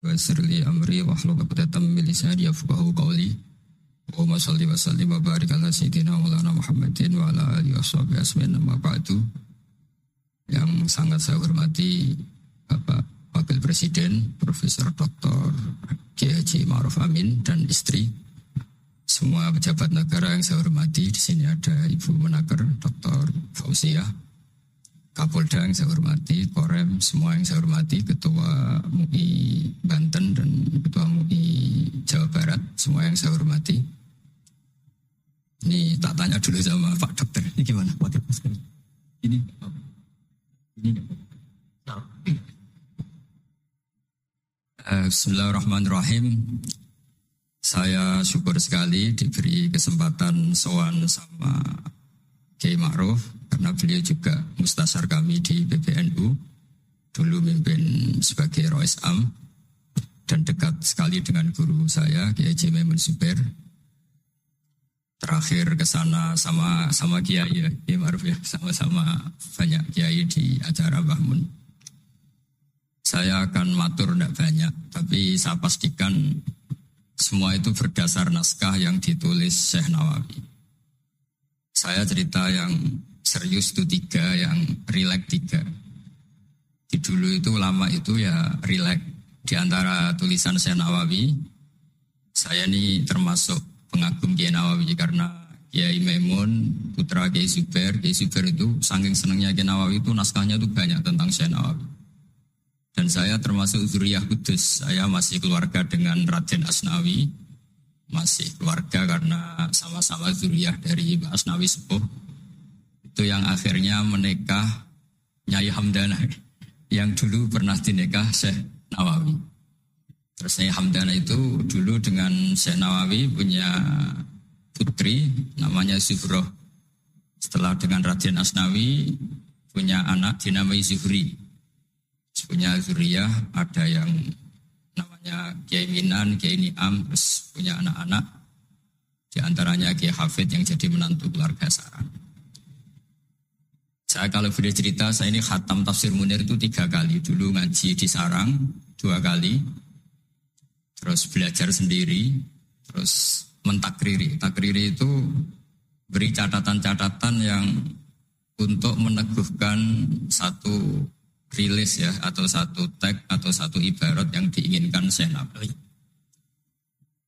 Wasirli amri wa hlul abdatam milisani yafqahu qawli Allahumma salli wa sallim wa barik ala sayyidina maulana Muhammadin wa ala alihi wa sahbihi asmin nama ba'du Yang sangat saya hormati Bapak Wakil Presiden Profesor Dr. Haji Ma'ruf Amin dan istri Semua pejabat negara yang saya hormati Di sini ada Ibu Menaker Dr. Fauzia Kapolda yang saya hormati, Korem, semua yang saya hormati, Ketua MUI Banten dan Ketua MUI Jawa Barat, semua yang saya hormati. Ini tak tanya dulu sama Pak Dokter, ini gimana buat masker? Ini ini uh, Bismillahirrahmanirrahim. Saya syukur sekali diberi kesempatan sowan sama Kiai Ma'ruf karena beliau juga mustasar kami di PBNU dulu mimpin sebagai Rois Am dan dekat sekali dengan guru saya Kiai Maimun Zubair. Terakhir ke sana sama sama Kiai ya, Kiai Maruf ya sama-sama banyak Kiai di acara Bahmun saya akan matur tidak banyak tapi saya pastikan semua itu berdasar naskah yang ditulis Syekh Nawawi. Saya cerita yang serius itu tiga, yang relax tiga. Di dulu itu lama itu ya relax. Di antara tulisan saya Nawawi, saya ini termasuk pengagum Kiai Nawawi karena Kiai Maimun, putra Kiai Zubair, Kiai Zubair itu saking senangnya Kiai Nawawi itu naskahnya itu banyak tentang Syekh Nawawi. Dan saya termasuk Zuriyah Kudus, saya masih keluarga dengan Raden Asnawi, masih keluarga karena sama-sama Zuriyah dari Asnawi Sepuh itu yang akhirnya menikah Nyai Hamdana yang dulu pernah dinikah Syekh Nawawi. Terus Nyai Hamdana itu dulu dengan Syekh Nawawi punya putri namanya Zuhroh. Setelah dengan Raden Asnawi punya anak dinamai Zuhri. Punya Zuriyah ada yang namanya Kiai Minan, Kiai Niam, terus punya anak-anak. Di antaranya Kiai Hafid yang jadi menantu keluarga Sarang. Saya kalau boleh cerita, saya ini khatam tafsir Munir itu tiga kali. Dulu ngaji di sarang, dua kali. Terus belajar sendiri, terus mentakriri. Takriri itu beri catatan-catatan yang untuk meneguhkan satu rilis ya, atau satu tag, atau satu ibarat yang diinginkan saya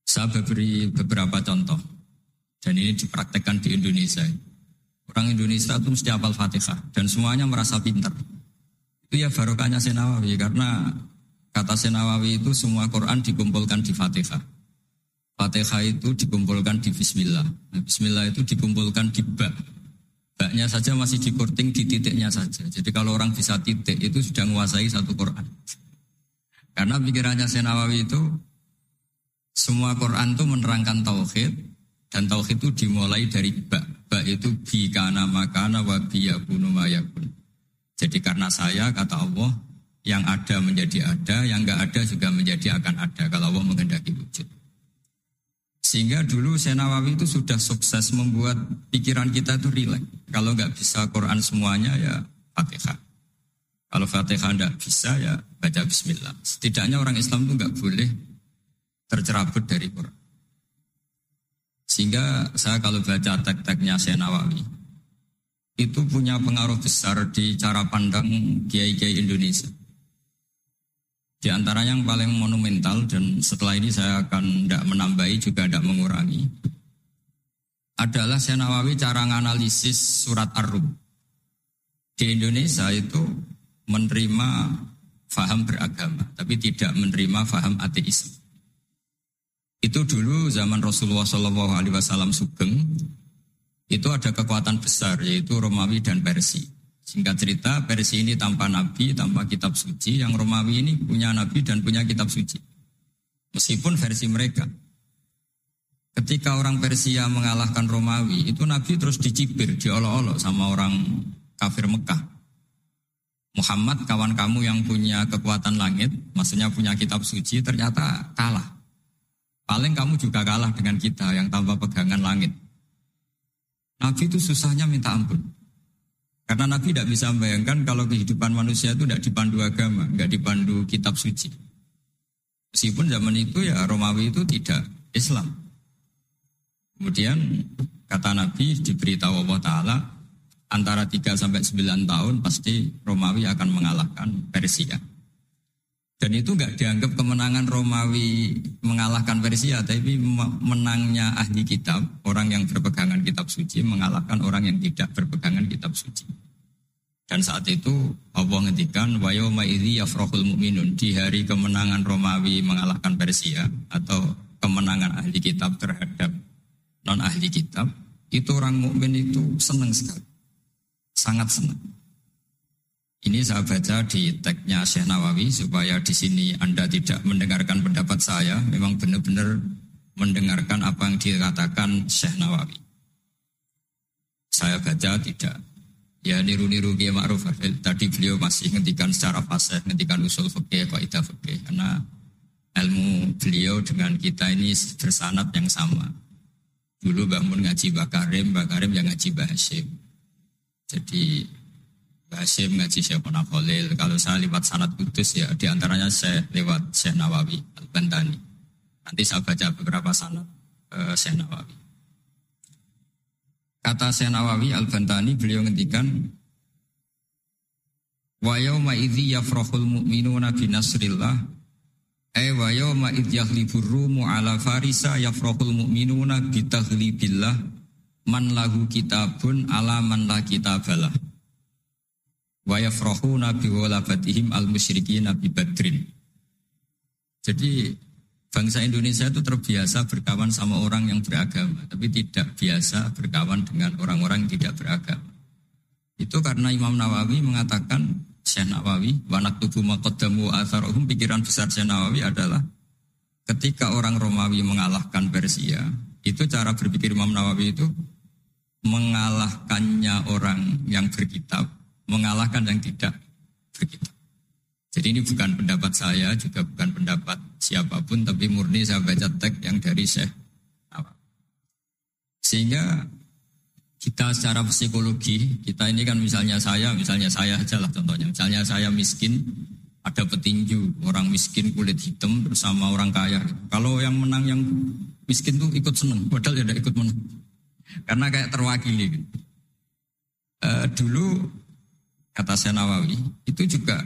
Saya beri beberapa contoh. Dan ini dipraktekkan di Indonesia. Orang Indonesia itu mesti hafal Fatihah dan semuanya merasa pintar. Itu ya barokahnya Senawawi karena kata Senawawi itu semua Quran dikumpulkan di Fatihah. Fatihah itu dikumpulkan di Bismillah. Nah, Bismillah itu dikumpulkan di bak. Baknya saja masih dikurting di titiknya saja. Jadi kalau orang bisa titik itu sudah menguasai satu Quran. Karena pikirannya Senawawi itu semua Quran itu menerangkan tauhid dan tauhid itu dimulai dari itu bi kana makana wa yakunu mayakun. Jadi karena saya kata Allah yang ada menjadi ada, yang enggak ada juga menjadi akan ada kalau Allah menghendaki wujud. Sehingga dulu Senawawi itu sudah sukses membuat pikiran kita itu rileks. Kalau enggak bisa Quran semuanya ya Fatihah. Kalau Fatihah enggak bisa ya baca Bismillah. Setidaknya orang Islam itu enggak boleh tercerabut dari Quran. Sehingga saya kalau baca tek-teknya Syekh Nawawi, itu punya pengaruh besar di cara pandang kiai-kiai Indonesia. Di antara yang paling monumental dan setelah ini saya akan tidak menambahi juga tidak mengurangi adalah Syekh Nawawi cara menganalisis surat Ar-Rum. Di Indonesia itu menerima faham beragama, tapi tidak menerima faham ateisme. Itu dulu zaman Rasulullah Shallallahu Alaihi Wasallam Sugeng itu ada kekuatan besar yaitu Romawi dan Persia. Singkat cerita, Persia ini tanpa nabi, tanpa kitab suci, yang Romawi ini punya nabi dan punya kitab suci. Meskipun versi mereka. Ketika orang Persia mengalahkan Romawi, itu nabi terus dicibir, diolok-olok sama orang kafir Mekah. Muhammad kawan kamu yang punya kekuatan langit, maksudnya punya kitab suci, ternyata kalah. Paling kamu juga kalah dengan kita yang tanpa pegangan langit. Nabi itu susahnya minta ampun. Karena Nabi tidak bisa membayangkan kalau kehidupan manusia itu tidak dipandu agama, nggak dipandu kitab suci. Meskipun zaman itu ya Romawi itu tidak Islam. Kemudian kata Nabi diberitahu Allah Ta'ala antara 3 sampai 9 tahun pasti Romawi akan mengalahkan Persia. Dan itu nggak dianggap kemenangan Romawi mengalahkan Persia, tapi menangnya ahli kitab, orang yang berpegangan kitab suci mengalahkan orang yang tidak berpegangan kitab suci. Dan saat itu Allah ngendikan wa yauma idzi mu'minun di hari kemenangan Romawi mengalahkan Persia atau kemenangan ahli kitab terhadap non ahli kitab, itu orang mukmin itu senang sekali. Sangat senang. Ini saya baca di tagnya Syekh Nawawi supaya di sini Anda tidak mendengarkan pendapat saya, memang benar-benar mendengarkan apa yang dikatakan Syekh Nawawi. Saya baca tidak. Ya niru-niru Kiai Ma'ruf Tadi beliau masih ngendikan secara fase, ngendikan usul fikih, kaidah fikih karena ilmu beliau dengan kita ini bersanat yang sama. Dulu bangun ngaji Bakarim, Bakarim yang ngaji Bahasim. Jadi Hasim ngaji Syekh Khalil. Kalau saya lewat sanat kudus ya di antaranya saya lewat Syekh Nawawi Al-Bantani. Nanti saya baca beberapa sanat uh, Syekh Nawawi. Kata Syekh Nawawi Al-Bantani beliau ngendikan Wa yawma idzi yafrahul mu'minuna bi nasrillah ay wa yawma idz yahlibur rumu ala farisa yafrahul mu'minuna bi taghlibillah man lahu kitabun ala man la kitabalah wa yafrahuna bi walabatihim al musyrikin nabi badrin. Jadi bangsa Indonesia itu terbiasa berkawan sama orang yang beragama, tapi tidak biasa berkawan dengan orang-orang yang tidak beragama. Itu karena Imam Nawawi mengatakan Syekh Nawawi, wanak tubuh makodamu atharohum, pikiran besar Syekh Nawawi adalah ketika orang Romawi mengalahkan Persia, itu cara berpikir Imam Nawawi itu mengalahkannya orang yang berkitab mengalahkan yang tidak berkitab. Jadi ini bukan pendapat saya, juga bukan pendapat siapa pun, tapi murni saya baca teks yang dari Syekh Sehingga kita secara psikologi, kita ini kan misalnya saya, misalnya saya aja lah contohnya. Misalnya saya miskin, ada petinju, orang miskin kulit hitam bersama orang kaya. Kalau yang menang yang miskin tuh ikut seneng, padahal ya ikut menang. Karena kayak terwakili. Uh, dulu kata saya Nawawi, itu juga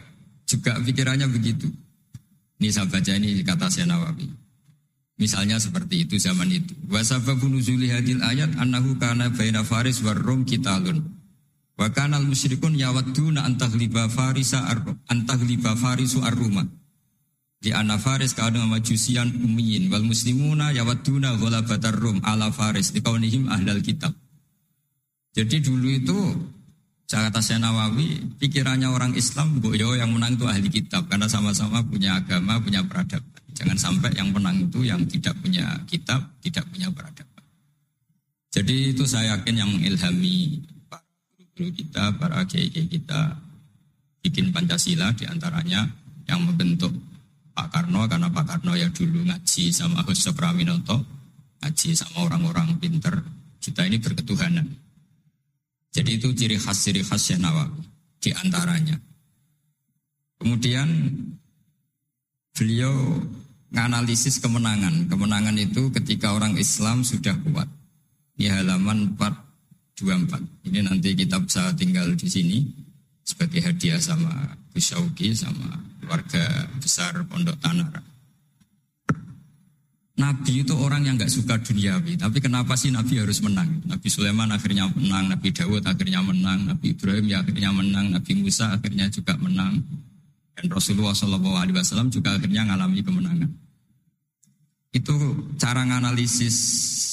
juga pikirannya begitu. Ini saya baca ini kata saya Nawawi. Misalnya seperti itu zaman itu. Wa sababu nuzuli hadil ayat annahu kana baina faris war rum kitalun. Wa kana musyrikun yawadduna antaghliba farisa ar antaghliba farisu ar-ruma. Di anna faris kadang majusian ummiyin wal muslimuna yawadduna ghalabatar rum ala faris di kaunihim ahlal kitab. Jadi dulu itu kata saya Nawawi, pikirannya orang Islam, boyo yang menang itu ahli kitab karena sama-sama punya agama, punya peradaban. Jangan sampai yang menang itu yang tidak punya kitab, tidak punya peradaban. Jadi itu saya yakin yang mengilhami para guru kita, para kiai kita bikin Pancasila di antaranya yang membentuk Pak Karno karena Pak Karno ya dulu ngaji sama Hussein Praminoto, ngaji sama orang-orang pinter. Kita ini berketuhanan. Jadi itu ciri khas ciri khas Syekh Nawawi di antaranya. Kemudian beliau menganalisis kemenangan. Kemenangan itu ketika orang Islam sudah kuat. Ini halaman 424. Ini nanti kita bisa tinggal di sini sebagai hadiah sama Gus Syauki sama keluarga besar Pondok Tanara. Nabi itu orang yang nggak suka duniawi, tapi kenapa sih Nabi harus menang? Nabi Sulaiman akhirnya menang, Nabi Dawud akhirnya menang, Nabi Ibrahim ya akhirnya menang, Nabi Musa akhirnya juga menang, dan Rasulullah Wasallam juga akhirnya mengalami kemenangan. Itu cara menganalisis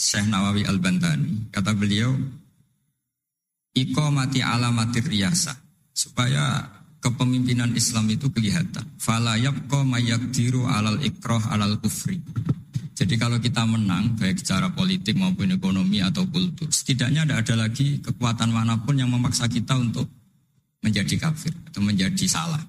Syekh Nawawi Al Bantani. Kata beliau, Iko mati alamatir riasa supaya kepemimpinan Islam itu kelihatan. Falayab ko mayakdiru alal ikroh alal kufri. Jadi kalau kita menang, baik secara politik maupun ekonomi atau kultur, setidaknya tidak ada lagi kekuatan mana pun yang memaksa kita untuk menjadi kafir atau menjadi salah.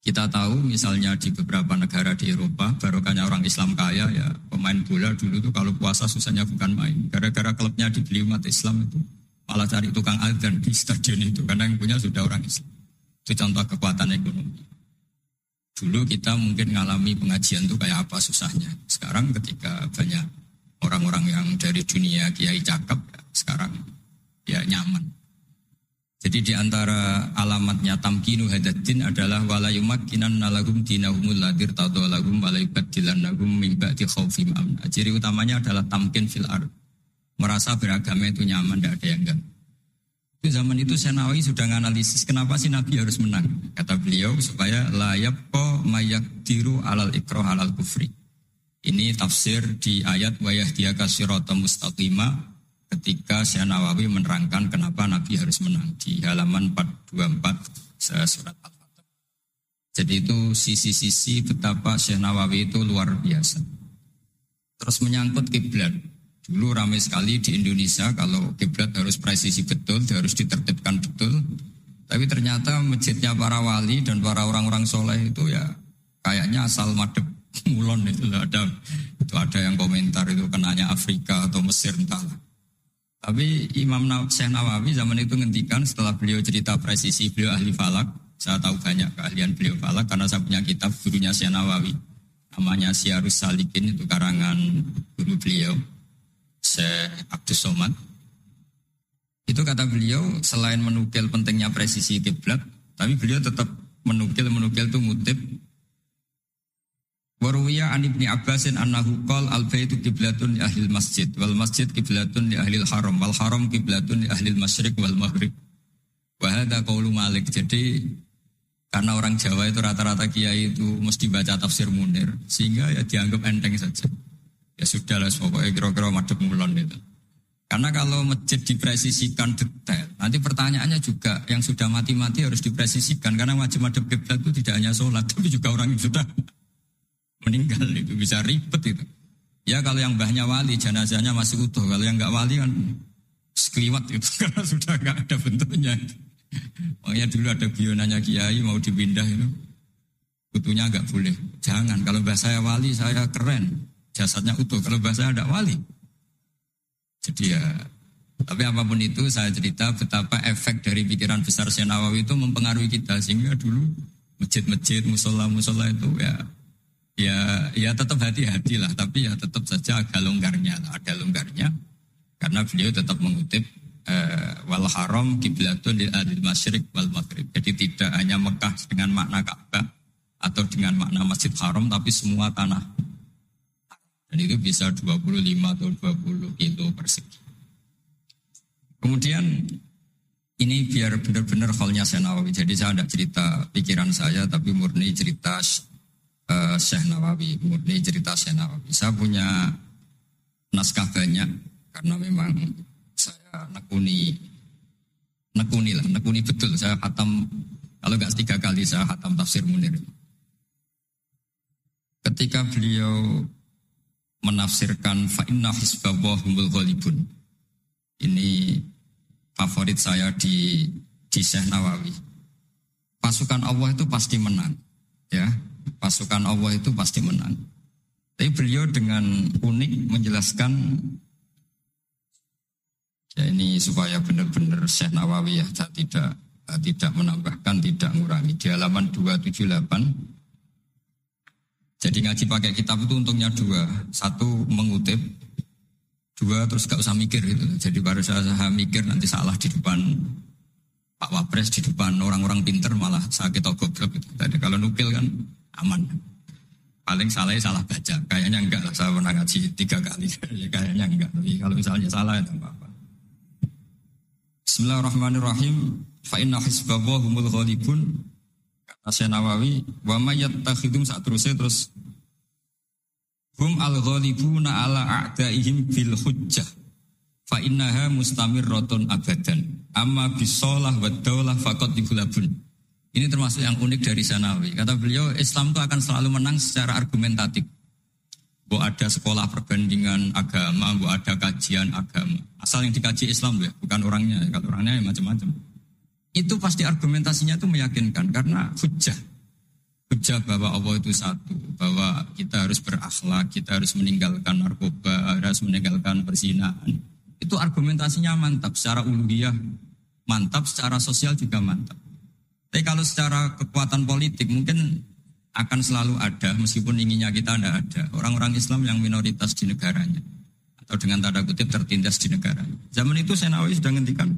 Kita tahu misalnya di beberapa negara di Eropa, barokahnya orang Islam kaya ya pemain bola dulu tuh kalau puasa susahnya bukan main. Gara-gara klubnya dibeli umat Islam itu malah cari tukang adzan di stadion itu karena yang punya sudah orang Islam. Itu contoh kekuatan ekonomi. Dulu kita mungkin ngalami pengajian tuh kayak apa susahnya. Sekarang ketika banyak orang-orang yang dari dunia kiai cakep, sekarang ya nyaman. Jadi di antara alamatnya tamkinu hadatin adalah walayumakinan nalagum dinahumul ladir tadolagum walayubadilannagum mimba'di khawfim amna. Ciri utamanya adalah tamkin fil ard. Merasa beragama itu nyaman, tidak ada yang enggak. Itu zaman itu Senawi sudah menganalisis kenapa sih Nabi harus menang. Kata beliau supaya layap ko mayak tiru alal ikroh alal kufri. Ini tafsir di ayat wayah dia kasirota mustaqimah ketika Syekh Nawawi menerangkan kenapa Nabi harus menang di halaman 424 surat Al-Fatih. Jadi itu sisi-sisi betapa Syekh Nawawi itu luar biasa. Terus menyangkut kiblat. Dulu ramai sekali di Indonesia kalau kiblat harus presisi betul, harus ditertibkan betul. Tapi ternyata masjidnya para wali dan para orang-orang soleh itu ya kayaknya asal madep mulon itu ada itu ada yang komentar itu kenanya Afrika atau Mesir entahlah. Tapi Imam Syekh Nawawi zaman itu ngendikan setelah beliau cerita presisi beliau ahli falak. Saya tahu banyak keahlian beliau falak karena saya punya kitab gurunya Syekh Nawawi. Namanya Syarus Salikin itu karangan guru beliau Syekh Abdus Somad. Itu kata beliau selain menukil pentingnya presisi kiblat, tapi beliau tetap menukil menukil itu ngutip Waruwiya an ibni Abbasin annahu qal al baitu kiblatun li ahli masjid wal masjid kiblatun li ahli haram wal haram kiblatun li ahli masyriq wal maghrib. Wa hadha qaulu Malik. Jadi karena orang Jawa itu rata-rata kiai itu mesti baca tafsir Munir sehingga ya dianggap enteng saja. Ya sudah lah pokoknya kira-kira madep mulon itu. Karena kalau masjid dipresisikan detail, nanti pertanyaannya juga yang sudah mati-mati harus dipresisikan karena wajib madep kiblat itu tidak hanya sholat tapi juga orang yang sudah meninggal itu bisa ribet itu. Ya kalau yang mbahnya wali jenazahnya masih utuh, kalau yang nggak wali kan sekliwat itu karena sudah nggak ada bentuknya. Makanya dulu ada bionanya kiai mau dipindah itu, utuhnya nggak boleh. Jangan kalau bahasa saya wali saya keren, jasadnya utuh. Kalau bahasa ada wali. Jadi ya, tapi apa pun itu saya cerita betapa efek dari pikiran besar Senawawi itu mempengaruhi kita. Sehingga dulu masjid-masjid, musola-musola itu ya ya ya tetap hati-hati lah. Tapi ya tetap saja agak longgarnya ada longgarnya. Karena beliau tetap mengutip uh, wal haram kiblatun lil adil masyrik wal maghrib. Jadi tidak hanya Mekah dengan makna Ka'bah atau dengan makna Masjid Haram tapi semua tanah dan itu bisa 25 atau 20 kilo persegi kemudian ini biar benar-benar halnya Senawi jadi saya tidak cerita pikiran saya tapi murni cerita uh, Syekh Nawawi, murni cerita Syekh Nawawi. Saya punya naskah banyak karena memang saya nekuni nekuni lah, nekuni betul. Saya hatam kalau nggak tiga kali saya hatam tafsir Munir. Ketika beliau menafsirkan fa'inna humul ghalibun. Ini favorit saya di di Syekh Nawawi. Pasukan Allah itu pasti menang, ya pasukan Allah itu pasti menang. Tapi beliau dengan unik menjelaskan ya ini supaya benar-benar Syekh Nawawi ya tidak tidak menambahkan, tidak mengurangi. Di halaman 278 jadi ngaji pakai kitab itu untungnya dua. Satu mengutip, dua terus gak usah mikir gitu. Jadi baru saya, saya mikir nanti salah di depan Pak Wapres, di depan orang-orang pinter malah sakit atau goblok gitu. Jadi kalau nukil kan aman. Paling salah ya salah baca. Kayaknya enggak lah. Saya pernah ngaji tiga kali. Kayaknya enggak. Tapi kalau misalnya salah ya apa-apa. Bismillahirrahmanirrahim. Fa inna humul ghalibun. Syekh Nawawi, wa mayyattakhidum saat terusnya terus hum al ghalibuna ala a'daihim bil hujjah. Fa innaha mustamirratun abadan. Amma bisolah wa daulah faqad dibulabun. Ini termasuk yang unik dari Sanawi. Kata beliau, Islam itu akan selalu menang secara argumentatif. Bu ada sekolah perbandingan agama, bu ada kajian agama. Asal yang dikaji Islam ya, bukan orangnya. Kalau orangnya ya macam-macam. Itu pasti argumentasinya itu meyakinkan karena hujah. Hujah bahwa Allah itu satu, bahwa kita harus berakhlak, kita harus meninggalkan narkoba, harus meninggalkan perzinahan. Itu argumentasinya mantap secara uluhiyah, mantap secara sosial juga mantap. Tapi kalau secara kekuatan politik mungkin akan selalu ada meskipun inginnya kita tidak ada. Orang-orang Islam yang minoritas di negaranya. Atau dengan tanda kutip tertindas di negara. Zaman itu Senawi sudah ngendikan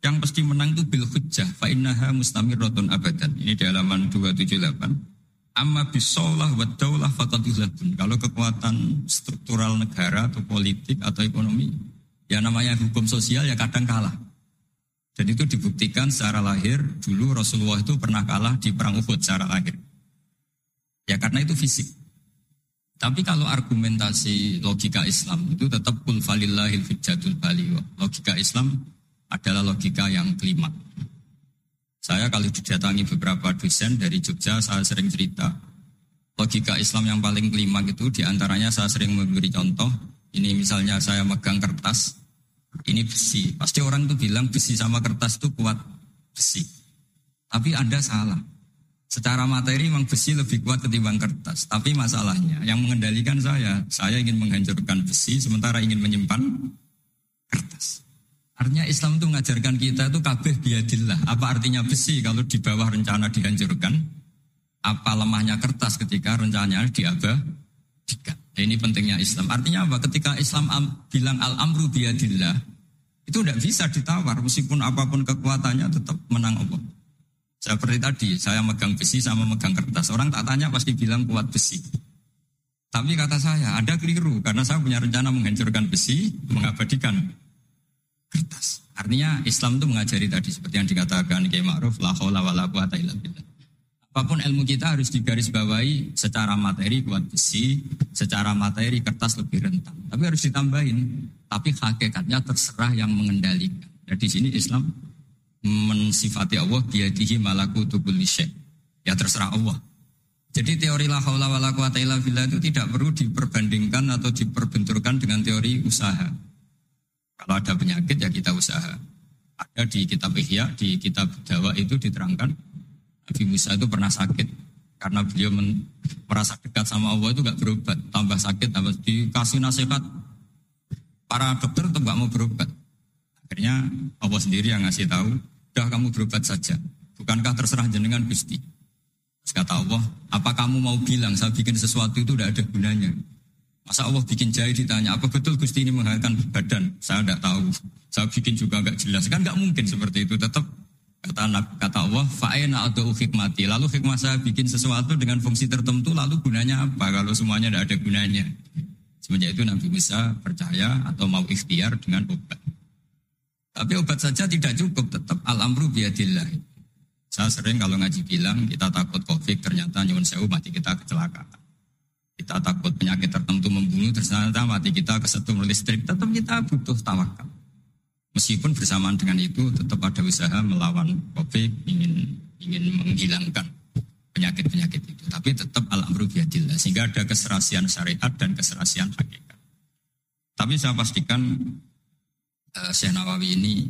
yang pasti menang itu bil hujjah fa innaha mustamirratun abadan. Ini di halaman 278. Amma bisolah wa daulah Kalau kekuatan struktural negara atau politik atau ekonomi ya namanya hukum sosial ya kadang kalah. Dan itu dibuktikan secara lahir dulu Rasulullah itu pernah kalah di perang Uhud secara lahir. Ya karena itu fisik. Tapi kalau argumentasi logika Islam itu tetap kul falillahil hujjatul Logika Islam adalah logika yang kelima. Saya kalau didatangi beberapa dosen dari Jogja, saya sering cerita. Logika Islam yang paling kelima itu di antaranya saya sering memberi contoh. Ini misalnya saya megang kertas, ini besi. Pasti orang itu bilang besi sama kertas itu kuat besi. Tapi Anda salah. Secara materi memang besi lebih kuat ketimbang kertas. Tapi masalahnya yang mengendalikan saya, saya ingin menghancurkan besi sementara ingin menyimpan kertas. Artinya Islam itu mengajarkan kita itu kabeh biadillah. Apa artinya besi kalau di bawah rencana dihancurkan? Apa lemahnya kertas ketika rencananya diabadikan? Nah, ini pentingnya Islam. Artinya apa? Ketika Islam bilang al-amru biadillah, itu tidak bisa ditawar. Meskipun apa pun kekuatannya tetap menang Allah. Seperti tadi, saya megang besi sama megang kertas. Orang tak tanya pasti bilang kuat besi. Tapi kata saya, ada keliru. Karena saya punya rencana menghancurkan besi, mengabadikan kertas. Artinya Islam itu mengajari tadi seperti yang dikatakan Kiai Ma'ruf, la haula wa la quwata illa billah. Apa pun ilmu kita harus digarisbawahi secara materi kuat besi, secara materi kertas lebih rentan. Tapi harus ditambahin, tapi hakikatnya terserah yang mengendalikan. Jadi di sini Islam mensifati Allah biadihi malaku kulli Ya terserah Allah. Jadi teori la haula wala quwata illa billah itu tidak perlu diperbandingkan atau diperbenturkan dengan teori usaha. Kalau ada penyakit ya kita usaha. Ada di kitab Ihya, di kitab Dawa itu diterangkan Nabi Musa itu pernah sakit karena beliau men, merasa dekat sama Allah itu gak berobat, tambah sakit, tambah dikasih nasihat. Para dokter tetap gak mau berobat. Akhirnya Allah sendiri yang ngasih tahu, Sudah kamu berobat saja. Bukankah terserah jenengan Gusti? Kata Allah, apa kamu mau bilang saya bikin sesuatu itu tidak ada gunanya? Masa Allah bikin jahit ditanya, apa betul Gusti ini menghalalkan badan? Saya tidak tahu. Saya bikin juga nggak jelas. Kan nggak mungkin seperti itu. Tetap kata kata Allah, fa'ena atau hikmati. Lalu hikmah saya bikin sesuatu dengan fungsi tertentu, lalu gunanya apa? Kalau semuanya tidak ada gunanya. Semenjak itu Nabi Musa percaya atau mau ikhtiar dengan obat. Tapi obat saja tidak cukup, tetap al-amru biadillah. Saya sering kalau ngaji bilang kita takut covid ternyata nyuwun sewu mati kita kecelakaan. Kita takut penyakit tertentu membunuh ternyata mati kita kesetrum listrik. Tetap kita butuh tawakal. Meskipun bersamaan dengan itu tetap ada usaha melawan covid ingin ingin menghilangkan penyakit-penyakit itu. Tapi tetap al-amru biadillah. Sehingga ada keserasian syariat dan keserasian hakikat. Tapi saya pastikan uh, Syekh Nawawi ini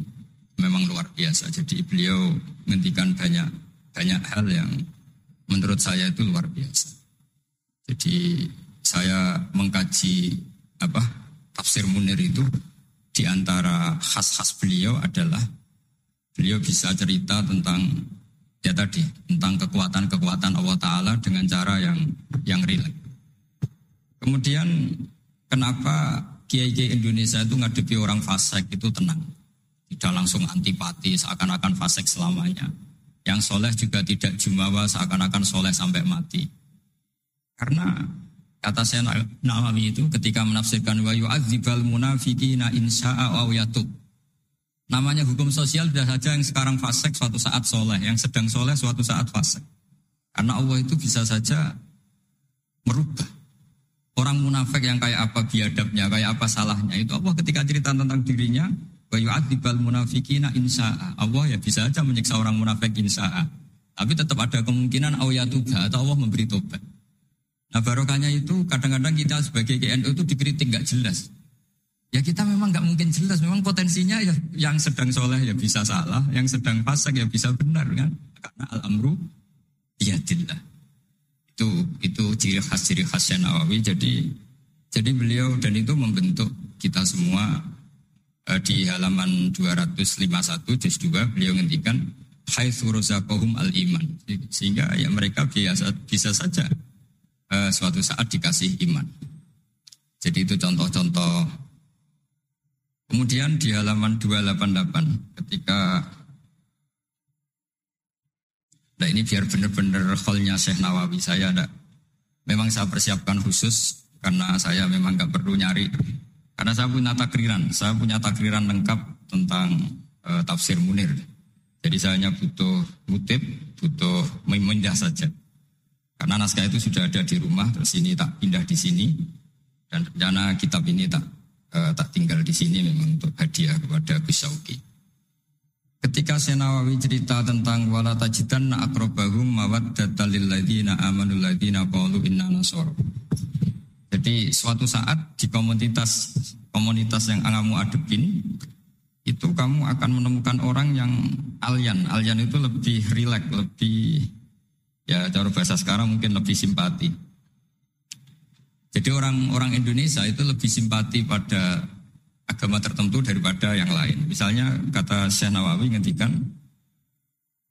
memang luar biasa. Jadi beliau menghentikan banyak banyak hal yang menurut saya itu luar biasa. Jadi saya mengkaji apa tafsir Munir itu di antara khas-khas beliau adalah beliau bisa cerita tentang ya tadi tentang kekuatan-kekuatan Allah Taala dengan cara yang yang rileks. Kemudian kenapa kiai-kiai Indonesia itu ngadepi orang fasik itu tenang. Tidak langsung antipati seakan-akan fasik selamanya. Yang soleh juga tidak jumawa seakan-akan soleh sampai mati. Karena kata saya Nawawi itu ketika menafsirkan wa yu'adzibal munafiqina insya'a wa yatub. Namanya hukum sosial sudah saja yang sekarang fasik suatu saat soleh, yang sedang soleh suatu saat fasik. Karena Allah itu bisa saja merubah Orang munafik yang kayak apa biadabnya, kayak apa salahnya itu Allah ketika cerita tentang dirinya, wa munafikina insa'a. Allah ya bisa aja menyiksa orang munafik insa'a. Tapi tetap ada kemungkinan awiyatuba atau Allah memberi tobat. Nah barokahnya itu kadang-kadang kita sebagai GNU itu dikritik nggak jelas. Ya kita memang nggak mungkin jelas, memang potensinya ya yang sedang soleh ya bisa salah, yang sedang fasik ya bisa benar kan. Karena al-amru biyadillah itu itu ciri khas ciri khasnya Nawawi jadi jadi beliau dan itu membentuk kita semua eh, di halaman 251 juz 2 beliau ngendikan haitsu razaqahum al iman. Sehingga ya mereka biasa bisa saja suatu saat dikasih iman. Jadi itu contoh-contoh. Kemudian di halaman 288 ketika Nah ini biar benar-benar holnya Syekh Nawawi saya ada. Memang saya persiapkan khusus karena saya memang nggak perlu nyari. Karena saya punya takriran, saya punya takriran lengkap tentang uh, tafsir Munir. Jadi saya hanya butuh kutip, butuh memindah saja. Karena naskah itu sudah ada di rumah, terus ini tak pindah di sini. Dan rencana kitab ini tak uh, tak tinggal di sini memang untuk hadiah kepada Gus. Ketika Senawawi cerita tentang wala tajidan akrobahum mawaddatan lil ladzina amanu ladzina qalu inna nasara. Jadi suatu saat di komunitas komunitas yang kamu adepin itu kamu akan menemukan orang yang alien. Alien itu lebih rileks, lebih ya cara bahasa sekarang mungkin lebih simpati. Jadi orang-orang Indonesia itu lebih simpati pada agama tertentu daripada yang lain. Misalnya kata Syekh Nawawi ngendikan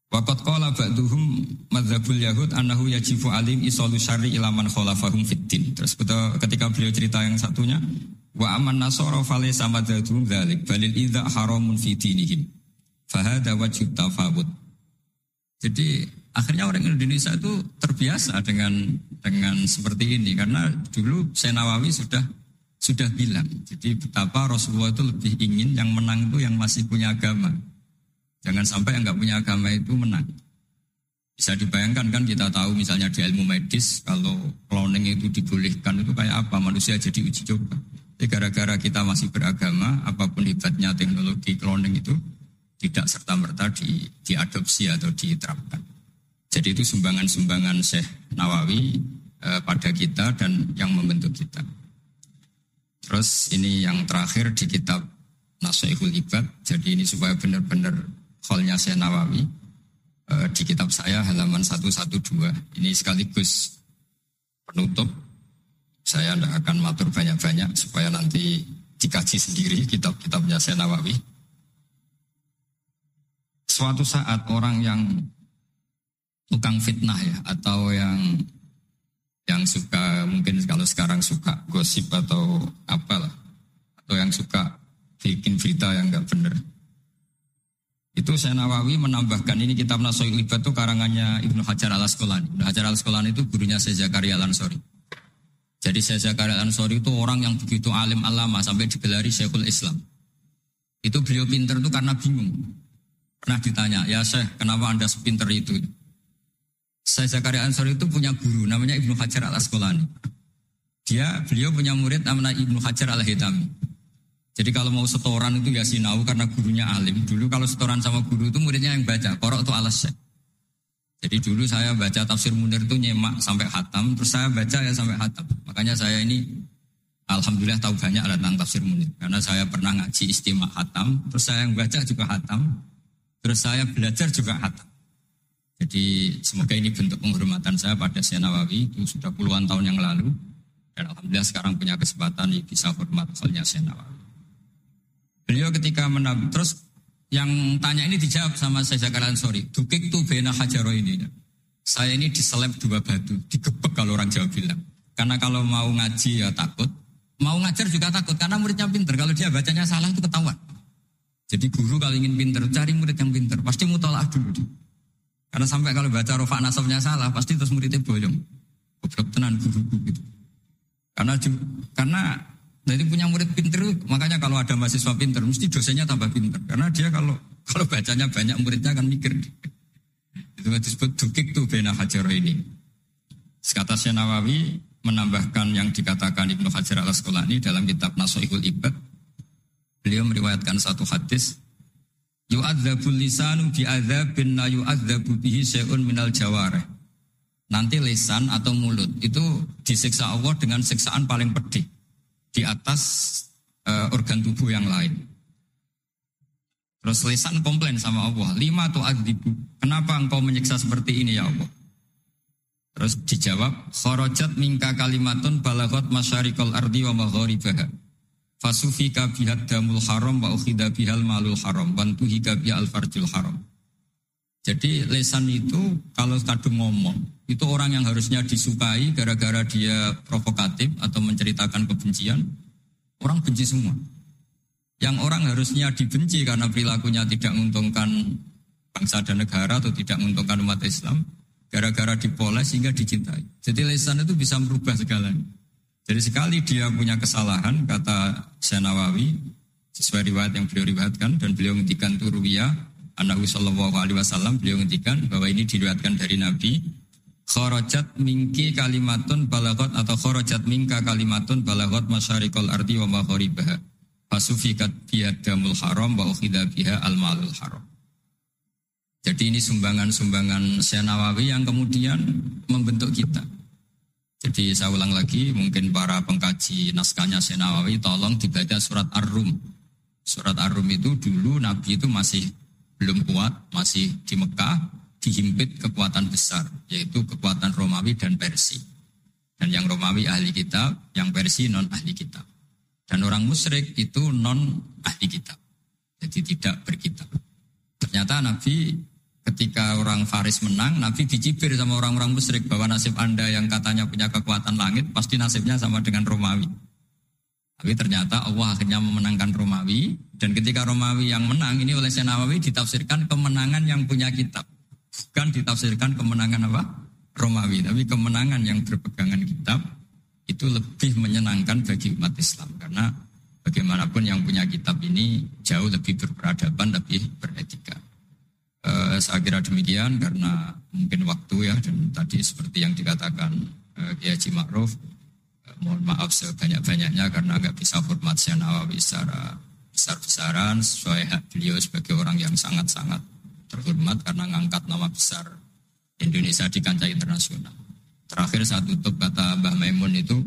Waqat qala ba'duhum madzhabul yahud annahu yajibu alim isalu syarri ilaman khalafahum fiddin. Terus ketika beliau cerita yang satunya wa aman nasara falaysa madzhabum dzalik balil idza haramun fi dinihim. Fahada wajib tafawud. Jadi akhirnya orang Indonesia itu terbiasa dengan dengan seperti ini karena dulu Senawawi sudah sudah bilang. Jadi betapa Rasulullah itu lebih ingin yang menang itu yang masih punya agama. Jangan sampai yang nggak punya agama itu menang. Bisa dibayangkan kan kita tahu misalnya di ilmu medis kalau cloning itu dibolehkan itu kayak apa manusia jadi uji coba. Jadi gara-gara kita masih beragama, apa pun hebatnya teknologi cloning itu tidak serta merta di, diadopsi atau diterapkan. Jadi itu sumbangan-sumbangan Syekh Nawawi eh, pada kita dan yang membentuk kita. Terus ini yang terakhir di kitab Nasihatul Ibad. Jadi ini supaya benar-benar kholnya saya Nawawi. E, di kitab saya halaman 112. Ini sekaligus penutup. Saya tidak akan matur banyak-banyak supaya nanti dikaji sendiri kitab-kitabnya saya Nawawi. Suatu saat orang yang tukang fitnah ya atau yang yang suka mungkin kalau sekarang suka gosip atau apalah atau yang suka bikin berita yang nggak benar. Itu saya Nawawi menambahkan ini kitab Nasoil Libat itu karangannya Ibnu Hajar al Asqalani. Ibnu Hajar al Asqalani itu gurunya Syekh Zakaria al. Jadi Syekh Zakaria al itu orang yang begitu alim alama sampai digelari Syekhul Islam. Itu beliau pinter itu karena bingung. Pernah ditanya, ya Syekh, kenapa anda sepinter itu? Saya Zakaria Ansori itu punya guru namanya Ibnu Hajar al Asqalani. Dia beliau punya murid namanya Ibnu Hajar al Hitami. Jadi kalau mau setoran itu ya sinau karena gurunya alim. Dulu kalau setoran sama guru itu muridnya yang baca. Korok itu alas Jadi dulu saya baca tafsir Munir itu nyemak sampai hatam. Terus saya baca ya sampai hatam. Makanya saya ini Alhamdulillah tahu banyak tentang tafsir Munir. Karena saya pernah ngaji istimewa hatam. Terus saya yang baca juga hatam. Terus saya belajar juga hatam. Jadi semoga ini bentuk penghormatan saya pada Syekh Nawawi itu sudah puluhan tahun yang lalu dan alhamdulillah sekarang punya kesempatan bisa hormat soalnya Syekh Nawawi. Beliau ketika menab terus yang tanya ini dijawab sama saya Zakaria sorry, dukik tuh bena hajaro ini. Saya ini diseleb dua batu, digebek kalau orang Jawa bilang. Karena kalau mau ngaji ya takut, mau ngajar juga takut karena muridnya pinter. Kalau dia bacanya salah itu ketahuan. Jadi guru kalau ingin pinter cari murid yang pinter, pasti mutolaah dulu. Karena sampai kalau baca rofa nasabnya salah, pasti terus muridnya boyong. Goblok tenan guru-guru gitu. Karena karena jadi punya murid pinter, makanya kalau ada mahasiswa pinter, mesti dosennya tambah pinter. Karena dia kalau kalau bacanya banyak muridnya akan mikir. Itu disebut dukik tuh bena hajar ini. Sekata Nawawi menambahkan yang dikatakan Ibnu Hajar al Asqalani dalam kitab Nasoihul Ibad. Beliau meriwayatkan satu hadis Yu'adzabul lisanu bi'adzabin la yu'adzabu bihi syai'un minal jawareh. Nanti lisan atau mulut itu disiksa Allah dengan siksaan paling pedih di atas uh, organ tubuh yang lain. Terus lisan komplain sama Allah, lima tuh adibu, kenapa engkau menyiksa seperti ini ya Allah? Terus dijawab, kharajat mingka kalimatun balagot masyarikal ardi wa magharibaha. Fasufika bihad damul haram wa ukhida bihal malul haram wa tuhika al farjul haram. Jadi lesan itu kalau kadung ngomong, itu orang yang harusnya disukai gara-gara dia provokatif atau menceritakan kebencian, orang benci semua. Yang orang harusnya dibenci karena perilakunya tidak menguntungkan bangsa dan negara atau tidak menguntungkan umat Islam, gara-gara dipoles sehingga dicintai. Jadi lesan itu bisa merubah segalanya. Jadi sekali dia punya kesalahan, kata Syanawawi, sesuai riwayat yang beliau riwayatkan dan beliau ngendikan itu ruwiyah Anahu sallallahu alaihi wasallam beliau ngendikan bahwa ini diriwayatkan dari Nabi kharajat mingki kalimatun balagot atau kharajat mingka kalimatun balagot masyarikul ardi wa magharibaha fasufikat biadamul haram wa ukhidha biha al malul haram jadi ini sumbangan-sumbangan Senawawi yang kemudian membentuk kita. Jadi saya ulang lagi, mungkin para pengkaji naskahnya Senawawi tolong dibaca surat Ar-Rum. Surat Ar-Rum itu dulu Nabi itu masih belum kuat, masih di Mekah, dihimpit kekuatan besar, yaitu kekuatan Romawi dan Persia. Dan yang Romawi ahli kitab, yang Persia non ahli kitab. Dan orang musyrik itu non ahli kitab. Jadi tidak berkitab. Ternyata Nabi ketika orang Faris menang, Nabi dicibir sama orang-orang musyrik bahwa nasib Anda yang katanya punya kekuatan langit, pasti nasibnya sama dengan Romawi. Tapi ternyata Allah akhirnya memenangkan Romawi dan ketika Romawi yang menang ini oleh Senawawi ditafsirkan kemenangan yang punya kitab. Bukan ditafsirkan kemenangan apa? Romawi, tapi kemenangan yang berpegangan kitab itu lebih menyenangkan bagi umat Islam karena bagaimanapun yang punya kitab ini jauh lebih berperadaban, lebih beretika. E, saya kira demikian karena mungkin waktu ya dan tadi seperti yang dikatakan e, Kiai Haji Ma'ruf mohon maaf sebanyak-banyaknya karena nggak bisa hormat Syekh Nawawi secara besar-besaran sesuai hak beliau sebagai orang yang sangat-sangat terhormat karena ngangkat nama besar Indonesia di kancah internasional. Terakhir saat tutup kata Mbah Maimun itu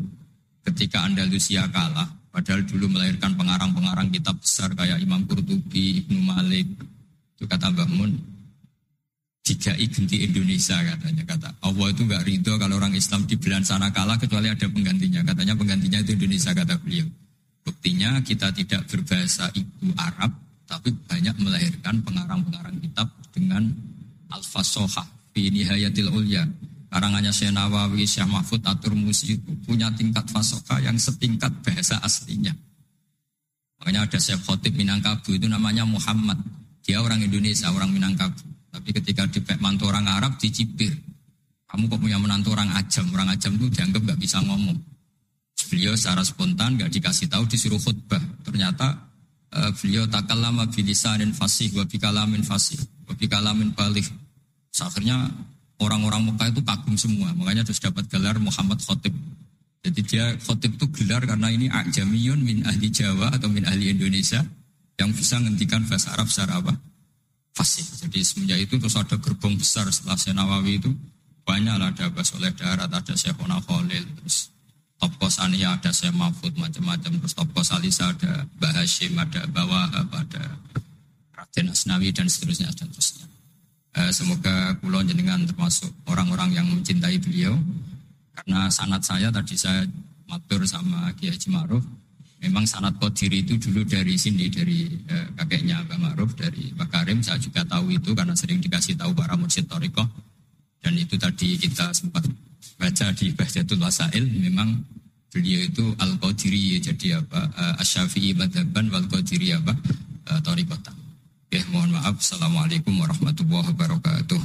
ketika Andalusia kalah, padahal dulu melahirkan pengarang-pengarang kitab besar kayak Imam Qurtubi, Ibnu Malik, itu kata Mbah Mun, jika ganti Indonesia katanya. Kata Allah itu nggak ridho kalau orang Islam di belahan sana kalah kecuali ada penggantinya. Katanya penggantinya itu Indonesia kata beliau. Buktinya kita tidak berbahasa ibu Arab tapi banyak melahirkan pengarang-pengarang kitab dengan al-fasohah fi nihayatil ulya. Karangannya Syekh Nawawi Syekh Mahfud Atur Musi itu punya tingkat fasohah yang setingkat bahasa aslinya. Makanya ada Syekh Khotib Minangkabu itu namanya Muhammad dia orang Indonesia orang Minangkabu tapi ketika di mantu orang Arab dicipir. Kamu kok punya menantu orang ajam. Orang ajam itu dianggap nggak bisa ngomong. Beliau secara spontan nggak dikasih tahu disuruh khutbah. Ternyata uh, beliau lama bilisanin fasih wa bikalamin fasih wa bikalamin balik. Akhirnya orang-orang Mekah itu kagum semua. Makanya terus dapat gelar Muhammad Khotib. Jadi dia khotib itu gelar karena ini ajamiyun min ahli Jawa atau min ahli Indonesia yang bisa menghentikan bahasa Arab secara apa? fasih. Jadi semenjak itu terus ada gerbong besar setelah Senawawi itu banyak lah ada Abbas oleh darat, ada Syekhona Khalil, terus top Kosania ada Syekh Mahfud macam-macam, terus top Kosalisa ada Mbah Hashim, ada Bawahab, ada Raden Asnawi dan seterusnya dan seterusnya. Eh, semoga kulon jenengan termasuk orang-orang yang mencintai beliau karena sanat saya tadi saya matur sama Kiai Haji Memang sanat kodiri itu dulu dari sini, dari eh, kakeknya Mbak Ma'ruf, dari Pak Karim. Saya juga tahu itu karena sering dikasih tahu para mursyid Toriko. Dan itu tadi kita sempat baca di Bahjatul Wasail, memang beliau itu Al-Qadiri, jadi apa, uh, Asyafi'i Madhaban wal-Qadiri apa, uh, Torikota. Oke, mohon maaf. Assalamualaikum warahmatullahi wabarakatuh.